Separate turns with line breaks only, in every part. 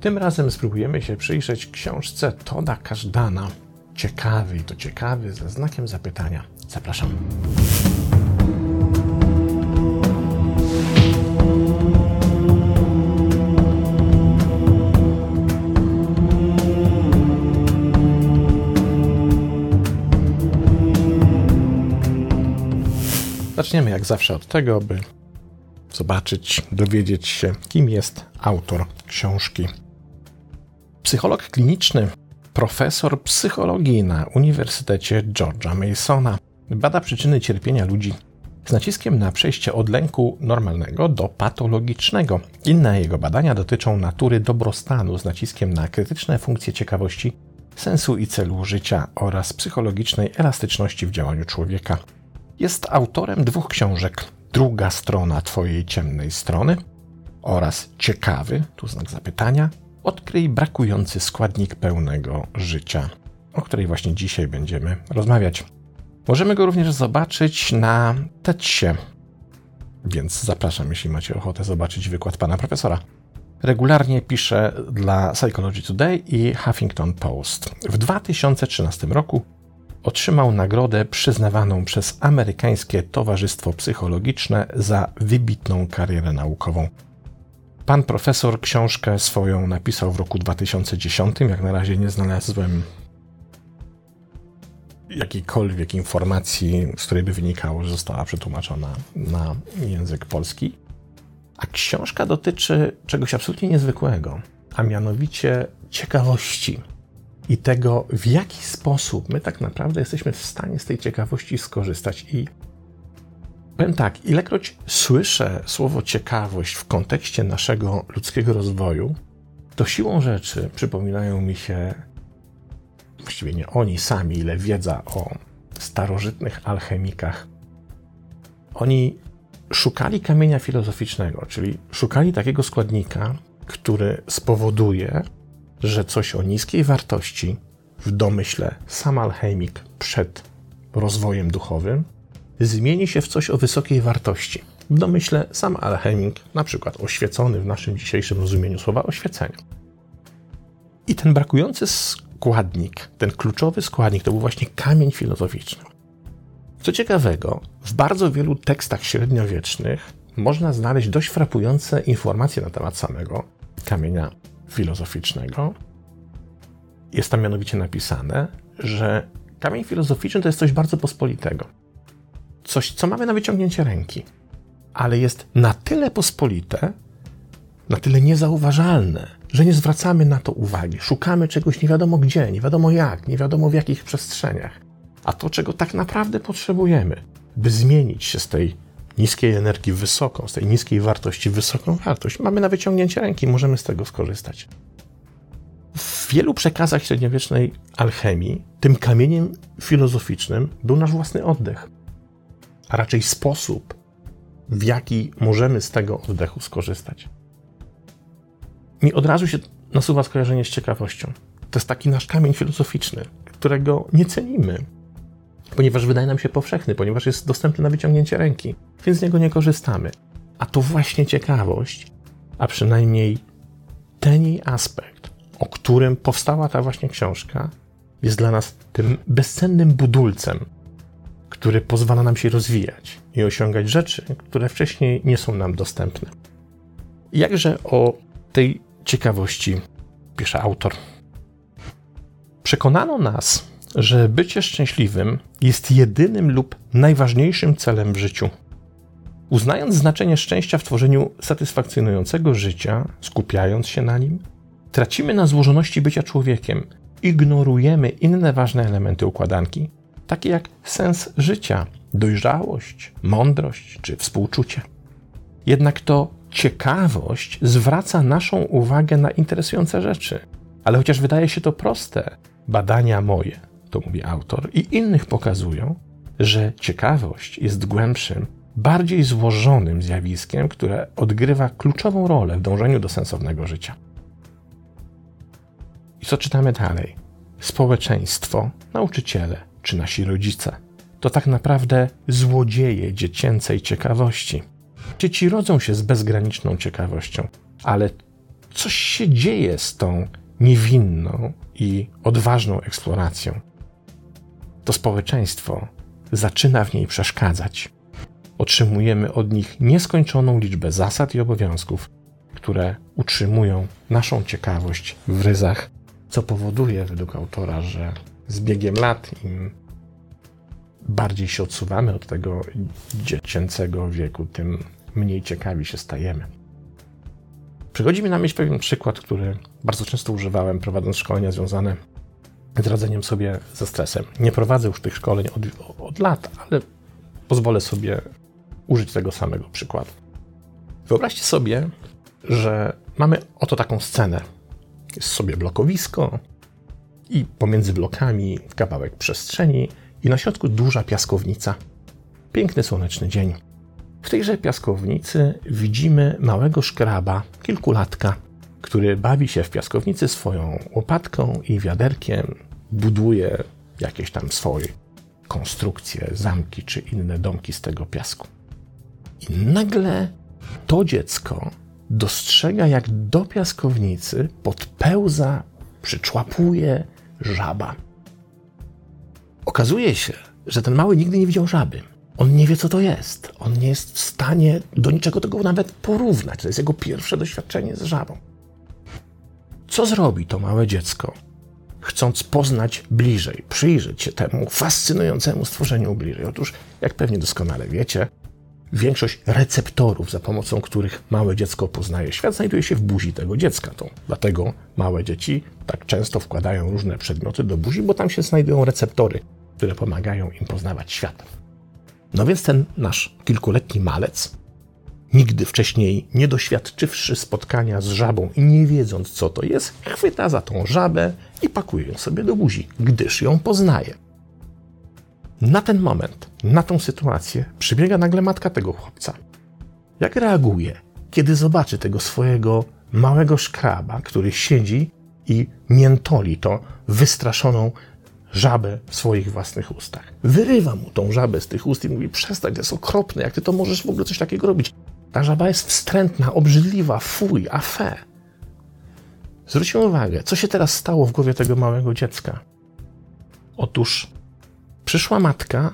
Tym razem spróbujemy się przyjrzeć książce Toda Każdana. Ciekawy i to ciekawy ze znakiem zapytania. Zapraszam. Zaczniemy jak zawsze od tego, by zobaczyć, dowiedzieć się, kim jest autor książki. Psycholog kliniczny, profesor psychologii na Uniwersytecie George'a Masona bada przyczyny cierpienia ludzi z naciskiem na przejście od lęku normalnego do patologicznego. Inne jego badania dotyczą natury dobrostanu z naciskiem na krytyczne funkcje ciekawości, sensu i celu życia oraz psychologicznej elastyczności w działaniu człowieka. Jest autorem dwóch książek: Druga strona Twojej ciemnej strony oraz Ciekawy, tu znak zapytania, odkryj brakujący składnik pełnego życia, o której właśnie dzisiaj będziemy rozmawiać. Możemy go również zobaczyć na TEDxie, więc zapraszam, jeśli macie ochotę zobaczyć wykład pana profesora. Regularnie pisze dla Psychology Today i Huffington Post. W 2013 roku otrzymał nagrodę przyznawaną przez Amerykańskie Towarzystwo Psychologiczne za wybitną karierę naukową. Pan profesor książkę swoją napisał w roku 2010. Jak na razie nie znalazłem jakiejkolwiek informacji, z której by wynikało, że została przetłumaczona na język polski. A książka dotyczy czegoś absolutnie niezwykłego, a mianowicie ciekawości i tego, w jaki sposób my tak naprawdę jesteśmy w stanie z tej ciekawości skorzystać. I powiem tak, ilekroć słyszę słowo ciekawość w kontekście naszego ludzkiego rozwoju, to siłą rzeczy przypominają mi się, właściwie nie oni sami, ile wiedza o starożytnych alchemikach. Oni szukali kamienia filozoficznego, czyli szukali takiego składnika, który spowoduje, że coś o niskiej wartości w domyśle sam alchemik przed rozwojem duchowym zmieni się w coś o wysokiej wartości. W domyśle sam alchemik, na przykład oświecony w naszym dzisiejszym rozumieniu słowa oświecenia. I ten brakujący składnik, ten kluczowy składnik to był właśnie kamień filozoficzny. Co ciekawego, w bardzo wielu tekstach średniowiecznych można znaleźć dość frapujące informacje na temat samego kamienia filozoficznego. Jest tam mianowicie napisane, że kamień filozoficzny to jest coś bardzo pospolitego. Coś, co mamy na wyciągnięcie ręki, ale jest na tyle pospolite, na tyle niezauważalne, że nie zwracamy na to uwagi. Szukamy czegoś nie wiadomo gdzie, nie wiadomo jak, nie wiadomo w jakich przestrzeniach. A to, czego tak naprawdę potrzebujemy, by zmienić się z tej niskiej energii wysoką, z tej niskiej wartości wysoką wartość. Mamy na wyciągnięcie ręki, możemy z tego skorzystać. W wielu przekazach średniowiecznej alchemii tym kamieniem filozoficznym był nasz własny oddech, a raczej sposób, w jaki możemy z tego oddechu skorzystać. Mi od razu się nasuwa skojarzenie z ciekawością. To jest taki nasz kamień filozoficzny, którego nie cenimy, ponieważ wydaje nam się powszechny, ponieważ jest dostępny na wyciągnięcie ręki, więc z niego nie korzystamy. A to właśnie ciekawość, a przynajmniej ten jej aspekt, o którym powstała ta właśnie książka, jest dla nas tym bezcennym budulcem, który pozwala nam się rozwijać i osiągać rzeczy, które wcześniej nie są nam dostępne. Jakże o tej ciekawości pisze autor. Przekonano nas, że bycie szczęśliwym jest jedynym lub najważniejszym celem w życiu. Uznając znaczenie szczęścia w tworzeniu satysfakcjonującego życia, skupiając się na nim, tracimy na złożoności bycia człowiekiem, ignorujemy inne ważne elementy układanki, takie jak sens życia, dojrzałość, mądrość czy współczucie. Jednak to ciekawość zwraca naszą uwagę na interesujące rzeczy. Ale chociaż wydaje się to proste, badania moje to mówi autor, i innych pokazują, że ciekawość jest głębszym, bardziej złożonym zjawiskiem, które odgrywa kluczową rolę w dążeniu do sensownego życia. I co czytamy dalej? Społeczeństwo, nauczyciele czy nasi rodzice to tak naprawdę złodzieje dziecięcej ciekawości. Dzieci rodzą się z bezgraniczną ciekawością, ale coś się dzieje z tą niewinną i odważną eksploracją. To społeczeństwo zaczyna w niej przeszkadzać. Otrzymujemy od nich nieskończoną liczbę zasad i obowiązków, które utrzymują naszą ciekawość w ryzach, co powoduje według autora, że z biegiem lat im bardziej się odsuwamy od tego dziecięcego wieku, tym mniej ciekawi się stajemy. Przychodzi mi na myśl pewien przykład, który bardzo często używałem, prowadząc szkolenia związane z radzeniem sobie ze stresem. Nie prowadzę już tych szkoleń od, od lat, ale pozwolę sobie użyć tego samego przykładu. Wyobraźcie sobie, że mamy oto taką scenę. Jest sobie blokowisko i pomiędzy blokami kawałek przestrzeni i na środku duża piaskownica. Piękny słoneczny dzień. W tejże piaskownicy widzimy małego szkraba, kilkulatka, który bawi się w piaskownicy swoją łopatką i wiaderkiem, buduje jakieś tam swoje konstrukcje, zamki czy inne domki z tego piasku. I nagle to dziecko dostrzega, jak do piaskownicy podpełza, przyczłapuje żaba. Okazuje się, że ten mały nigdy nie widział żaby. On nie wie, co to jest. On nie jest w stanie do niczego tego nawet porównać. To jest jego pierwsze doświadczenie z żabą. Co zrobi to małe dziecko, chcąc poznać bliżej, przyjrzeć się temu fascynującemu stworzeniu bliżej? Otóż, jak pewnie doskonale wiecie, większość receptorów, za pomocą których małe dziecko poznaje świat, znajduje się w buzi tego dziecka. To dlatego małe dzieci tak często wkładają różne przedmioty do buzi, bo tam się znajdują receptory, które pomagają im poznawać świat. No więc ten nasz kilkuletni malec, nigdy wcześniej nie doświadczywszy spotkania z żabą i nie wiedząc, co to jest, chwyta za tą żabę i pakuje ją sobie do buzi, gdyż ją poznaje. Na ten moment, na tą sytuację przybiega nagle matka tego chłopca. Jak reaguje, kiedy zobaczy tego swojego małego szkraba, który siedzi i miętoli to wystraszoną żabę w swoich własnych ustach. Wyrywa mu tą żabę z tych ust i mówi: Przestań, to jest okropne, jak ty to możesz w ogóle coś takiego robić? Ta żaba jest wstrętna, obrzydliwa, fuj, afe. Zwróćmy uwagę, co się teraz stało w głowie tego małego dziecka. Otóż przyszła matka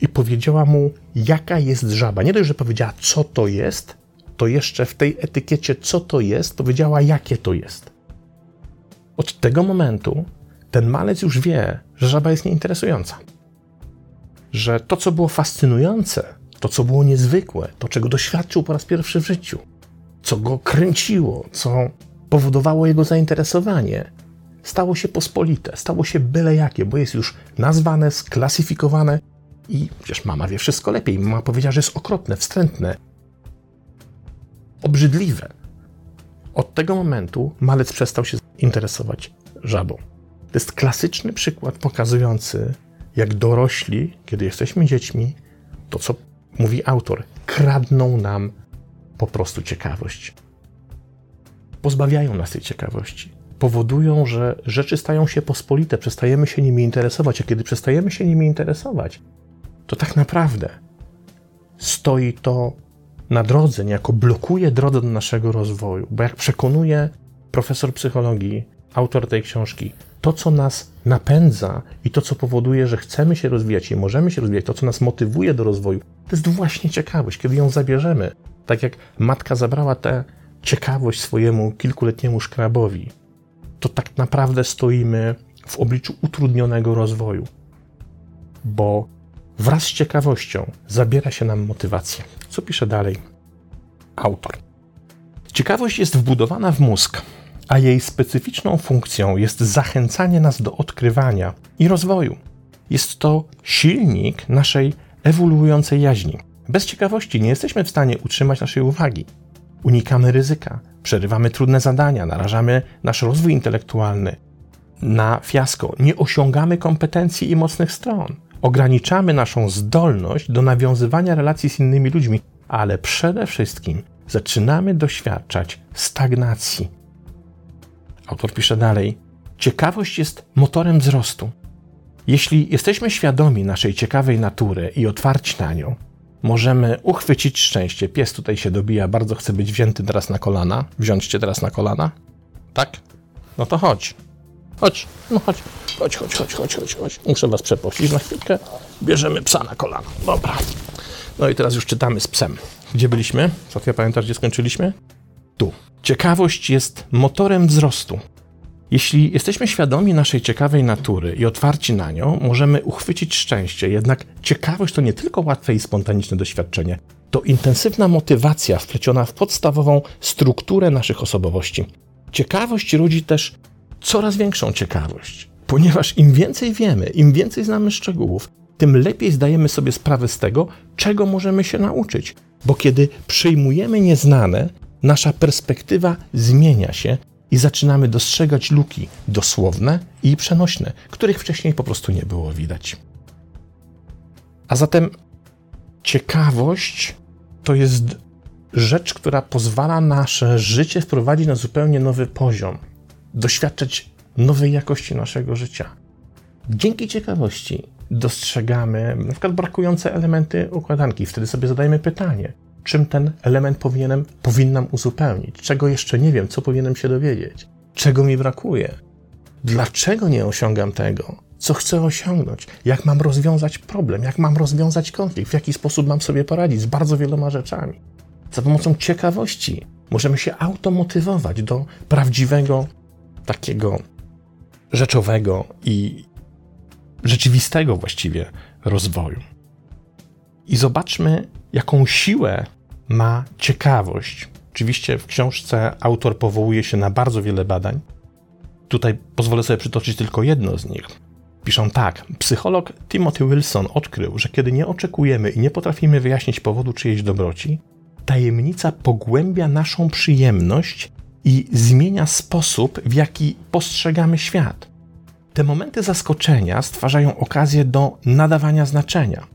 i powiedziała mu, jaka jest żaba. Nie dość, że powiedziała, co to jest, to jeszcze w tej etykiecie, co to jest, powiedziała, jakie to jest. Od tego momentu ten malec już wie, że żaba jest nieinteresująca. Że to, co było fascynujące, to, co było niezwykłe, to, czego doświadczył po raz pierwszy w życiu, co go kręciło, co powodowało jego zainteresowanie, stało się pospolite, stało się byle jakie, bo jest już nazwane, sklasyfikowane i przecież mama wie wszystko lepiej. Mama powiedziała, że jest okropne, wstrętne, obrzydliwe. Od tego momentu malec przestał się interesować żabą. To jest klasyczny przykład pokazujący, jak dorośli, kiedy jesteśmy dziećmi, to co mówi autor, kradną nam po prostu ciekawość. Pozbawiają nas tej ciekawości. Powodują, że rzeczy stają się pospolite, przestajemy się nimi interesować, a kiedy przestajemy się nimi interesować, to tak naprawdę stoi to na drodze, niejako blokuje drogę do naszego rozwoju, bo jak przekonuje profesor psychologii, autor tej książki, to, co nas napędza i to, co powoduje, że chcemy się rozwijać i możemy się rozwijać, to, co nas motywuje do rozwoju, to jest właśnie ciekawość, kiedy ją zabierzemy. Tak jak matka zabrała tę ciekawość swojemu kilkuletniemu szkrabowi, to tak naprawdę stoimy w obliczu utrudnionego rozwoju, bo wraz z ciekawością zabiera się nam motywację. Co pisze dalej autor? Ciekawość jest wbudowana w mózg, a jej specyficzną funkcją jest zachęcanie nas do odkrywania i rozwoju. Jest to silnik naszej ewoluującej jaźni. Bez ciekawości nie jesteśmy w stanie utrzymać naszej uwagi. Unikamy ryzyka, przerywamy trudne zadania, narażamy nasz rozwój intelektualny na fiasko, nie osiągamy kompetencji i mocnych stron, ograniczamy naszą zdolność do nawiązywania relacji z innymi ludźmi, ale przede wszystkim zaczynamy doświadczać stagnacji, Autor pisze dalej: Ciekawość jest motorem wzrostu. Jeśli jesteśmy świadomi naszej ciekawej natury i otwarci na nią, możemy uchwycić szczęście. Pies tutaj się dobija, bardzo chce być wzięty teraz na kolana. Wziąć cię teraz na kolana? Tak? No to chodź. Chodź, no chodź, chodź, chodź, chodź, chodź, chodź, chodź. Muszę was przeprosić na chwilkę. Bierzemy psa na kolana. Dobra. No i teraz już czytamy z psem. Gdzie byliśmy? Sofia, pamiętasz, gdzie skończyliśmy? Tu. Ciekawość jest motorem wzrostu. Jeśli jesteśmy świadomi naszej ciekawej natury i otwarci na nią, możemy uchwycić szczęście. Jednak ciekawość to nie tylko łatwe i spontaniczne doświadczenie, to intensywna motywacja wpleciona w podstawową strukturę naszych osobowości. Ciekawość rodzi też coraz większą ciekawość, ponieważ im więcej wiemy, im więcej znamy szczegółów, tym lepiej zdajemy sobie sprawę z tego, czego możemy się nauczyć. Bo kiedy przyjmujemy nieznane, nasza perspektywa zmienia się i zaczynamy dostrzegać luki dosłowne i przenośne, których wcześniej po prostu nie było widać. A zatem ciekawość to jest rzecz, która pozwala nasze życie wprowadzić na zupełnie nowy poziom, doświadczać nowej jakości naszego życia. Dzięki ciekawości dostrzegamy na przykład brakujące elementy układanki. Wtedy sobie zadajemy pytanie, czym ten element powinienem, powinnam uzupełnić, czego jeszcze nie wiem, co powinienem się dowiedzieć, czego mi brakuje, dlaczego nie osiągam tego, co chcę osiągnąć, jak mam rozwiązać problem, jak mam rozwiązać konflikt, w jaki sposób mam sobie poradzić z bardzo wieloma rzeczami. Za pomocą ciekawości możemy się automotywować do prawdziwego, takiego rzeczowego i rzeczywistego właściwie rozwoju. I zobaczmy, jaką siłę ma ciekawość. Oczywiście w książce autor powołuje się na bardzo wiele badań. Tutaj pozwolę sobie przytoczyć tylko jedno z nich. Piszą tak: Psycholog Timothy Wilson odkrył, że kiedy nie oczekujemy i nie potrafimy wyjaśnić powodu czyjejś dobroci, tajemnica pogłębia naszą przyjemność i zmienia sposób, w jaki postrzegamy świat. Te momenty zaskoczenia stwarzają okazję do nadawania znaczenia.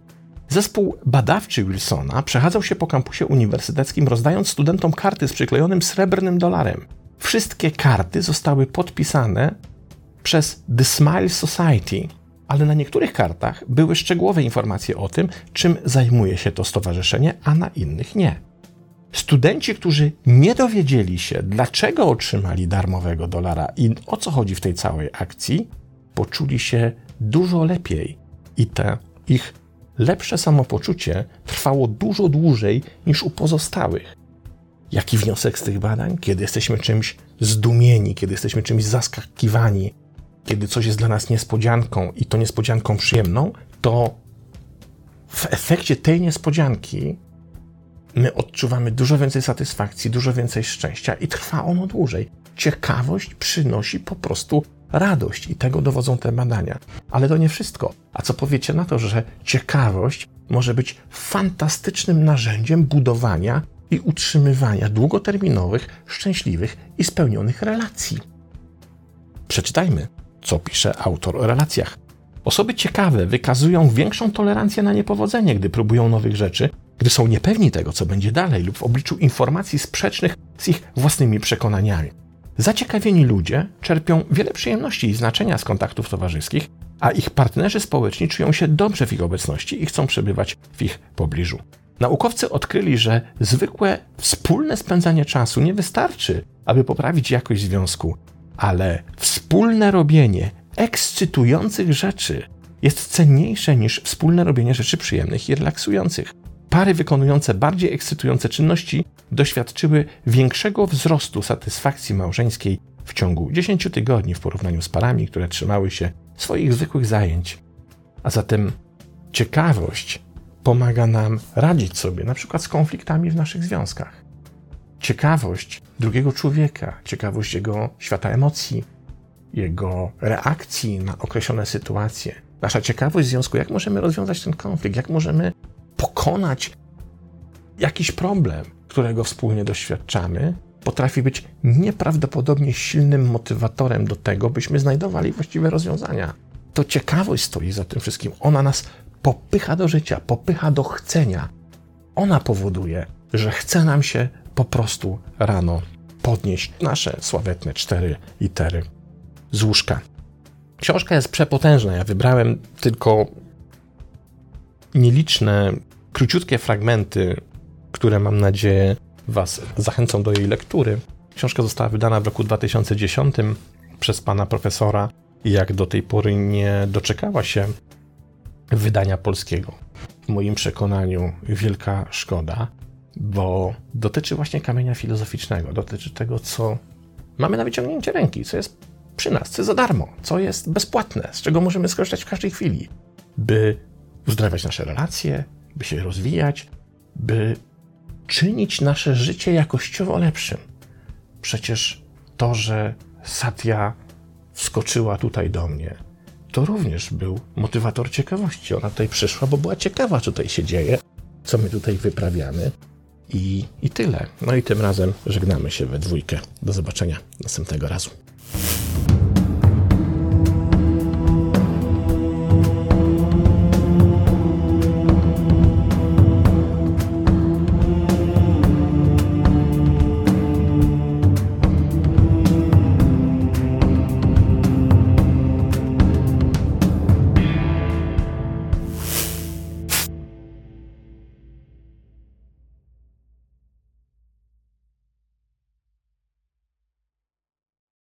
Zespół badawczy Wilsona przechadzał się po kampusie uniwersyteckim, rozdając studentom karty z przyklejonym srebrnym dolarem. Wszystkie karty zostały podpisane przez The Smile Society, ale na niektórych kartach były szczegółowe informacje o tym, czym zajmuje się to stowarzyszenie, a na innych nie. Studenci, którzy nie dowiedzieli się, dlaczego otrzymali darmowego dolara i o co chodzi w tej całej akcji, poczuli się dużo lepiej i te ich lepsze samopoczucie trwało dużo dłużej niż u pozostałych. Jaki wniosek z tych badań? Kiedy jesteśmy czymś zdumieni, kiedy jesteśmy czymś zaskakiwani, kiedy coś jest dla nas niespodzianką i to niespodzianką przyjemną, to w efekcie tej niespodzianki my odczuwamy dużo więcej satysfakcji, dużo więcej szczęścia i trwa ono dłużej. Ciekawość przynosi po prostu radość i tego dowodzą te badania. Ale to nie wszystko. A co powiecie na to, że ciekawość może być fantastycznym narzędziem budowania i utrzymywania długoterminowych, szczęśliwych i spełnionych relacji? Przeczytajmy, co pisze autor o relacjach. Osoby ciekawe wykazują większą tolerancję na niepowodzenie, gdy próbują nowych rzeczy, gdy są niepewni tego, co będzie dalej, lub w obliczu informacji sprzecznych z ich własnymi przekonaniami. Zaciekawieni ludzie czerpią wiele przyjemności i znaczenia z kontaktów towarzyskich, a ich partnerzy społeczni czują się dobrze w ich obecności i chcą przebywać w ich pobliżu. Naukowcy odkryli, że zwykłe wspólne spędzanie czasu nie wystarczy, aby poprawić jakość związku, ale wspólne robienie ekscytujących rzeczy jest cenniejsze niż wspólne robienie rzeczy przyjemnych i relaksujących. Pary wykonujące bardziej ekscytujące czynności doświadczyły większego wzrostu satysfakcji małżeńskiej w ciągu 10 tygodni w porównaniu z parami, które trzymały się swoich zwykłych zajęć. A zatem ciekawość pomaga nam radzić sobie na przykład z konfliktami w naszych związkach. Ciekawość drugiego człowieka, ciekawość jego świata emocji, jego reakcji na określone sytuacje, nasza ciekawość w związku, jak możemy rozwiązać ten konflikt, jak możemy pokonać jakiś problem, którego wspólnie doświadczamy, potrafi być nieprawdopodobnie silnym motywatorem do tego, byśmy znajdowali właściwe rozwiązania. To ciekawość stoi za tym wszystkim. Ona nas popycha do życia, popycha do chcenia. Ona powoduje, że chce nam się po prostu rano podnieść nasze sławetne cztery litery z łóżka. Książka jest przepotężna. Ja wybrałem tylko nieliczne króciutkie fragmenty, które mam nadzieję Was zachęcą do jej lektury. Książka została wydana w roku 2010 przez pana profesora i jak do tej pory nie doczekała się wydania polskiego. W moim przekonaniu wielka szkoda, bo dotyczy właśnie kamienia filozoficznego, dotyczy tego, co mamy na wyciągnięcie ręki, co jest przy nas, co jest za darmo, co jest bezpłatne, z czego możemy skorzystać w każdej chwili, by uzdrawiać nasze relacje, by się rozwijać, by czynić nasze życie jakościowo lepszym. Przecież to, że Satya wskoczyła tutaj do mnie, to również był motywator ciekawości. Ona tutaj przyszła, bo była ciekawa, co tutaj się dzieje, co my tutaj wyprawiamy. I, I tyle. No i tym razem żegnamy się we dwójkę. Do zobaczenia następnego razu.